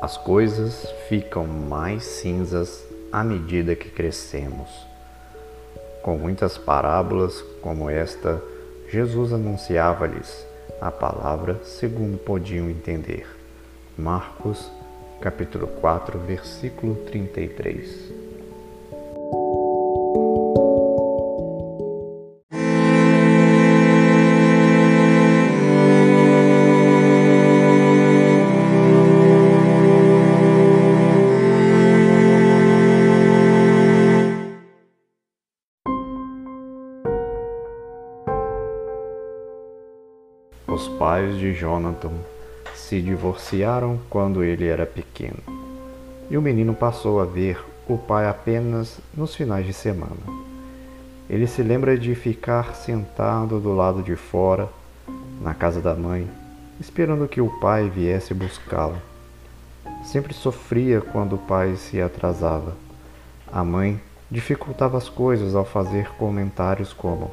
As coisas ficam mais cinzas à medida que crescemos. Com muitas parábolas como esta, Jesus anunciava-lhes a palavra segundo podiam entender. Marcos, capítulo 4, versículo 33. Os pais de Jonathan se divorciaram quando ele era pequeno, e o menino passou a ver o pai apenas nos finais de semana. Ele se lembra de ficar sentado do lado de fora, na casa da mãe, esperando que o pai viesse buscá-lo. Sempre sofria quando o pai se atrasava. A mãe dificultava as coisas ao fazer comentários como: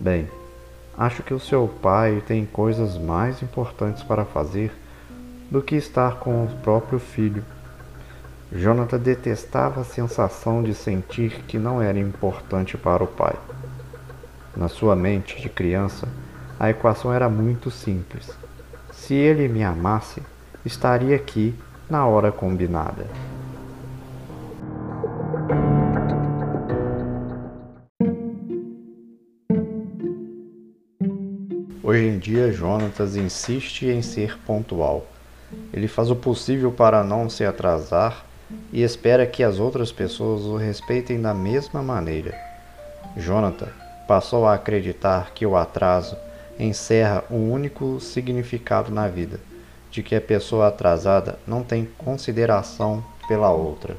Bem, Acho que o seu pai tem coisas mais importantes para fazer do que estar com o próprio filho. Jonathan detestava a sensação de sentir que não era importante para o pai. Na sua mente de criança, a equação era muito simples. Se ele me amasse, estaria aqui na hora combinada. Hoje em dia, Jonatas insiste em ser pontual. Ele faz o possível para não se atrasar e espera que as outras pessoas o respeitem da mesma maneira. Jonathan passou a acreditar que o atraso encerra um único significado na vida, de que a pessoa atrasada não tem consideração pela outra.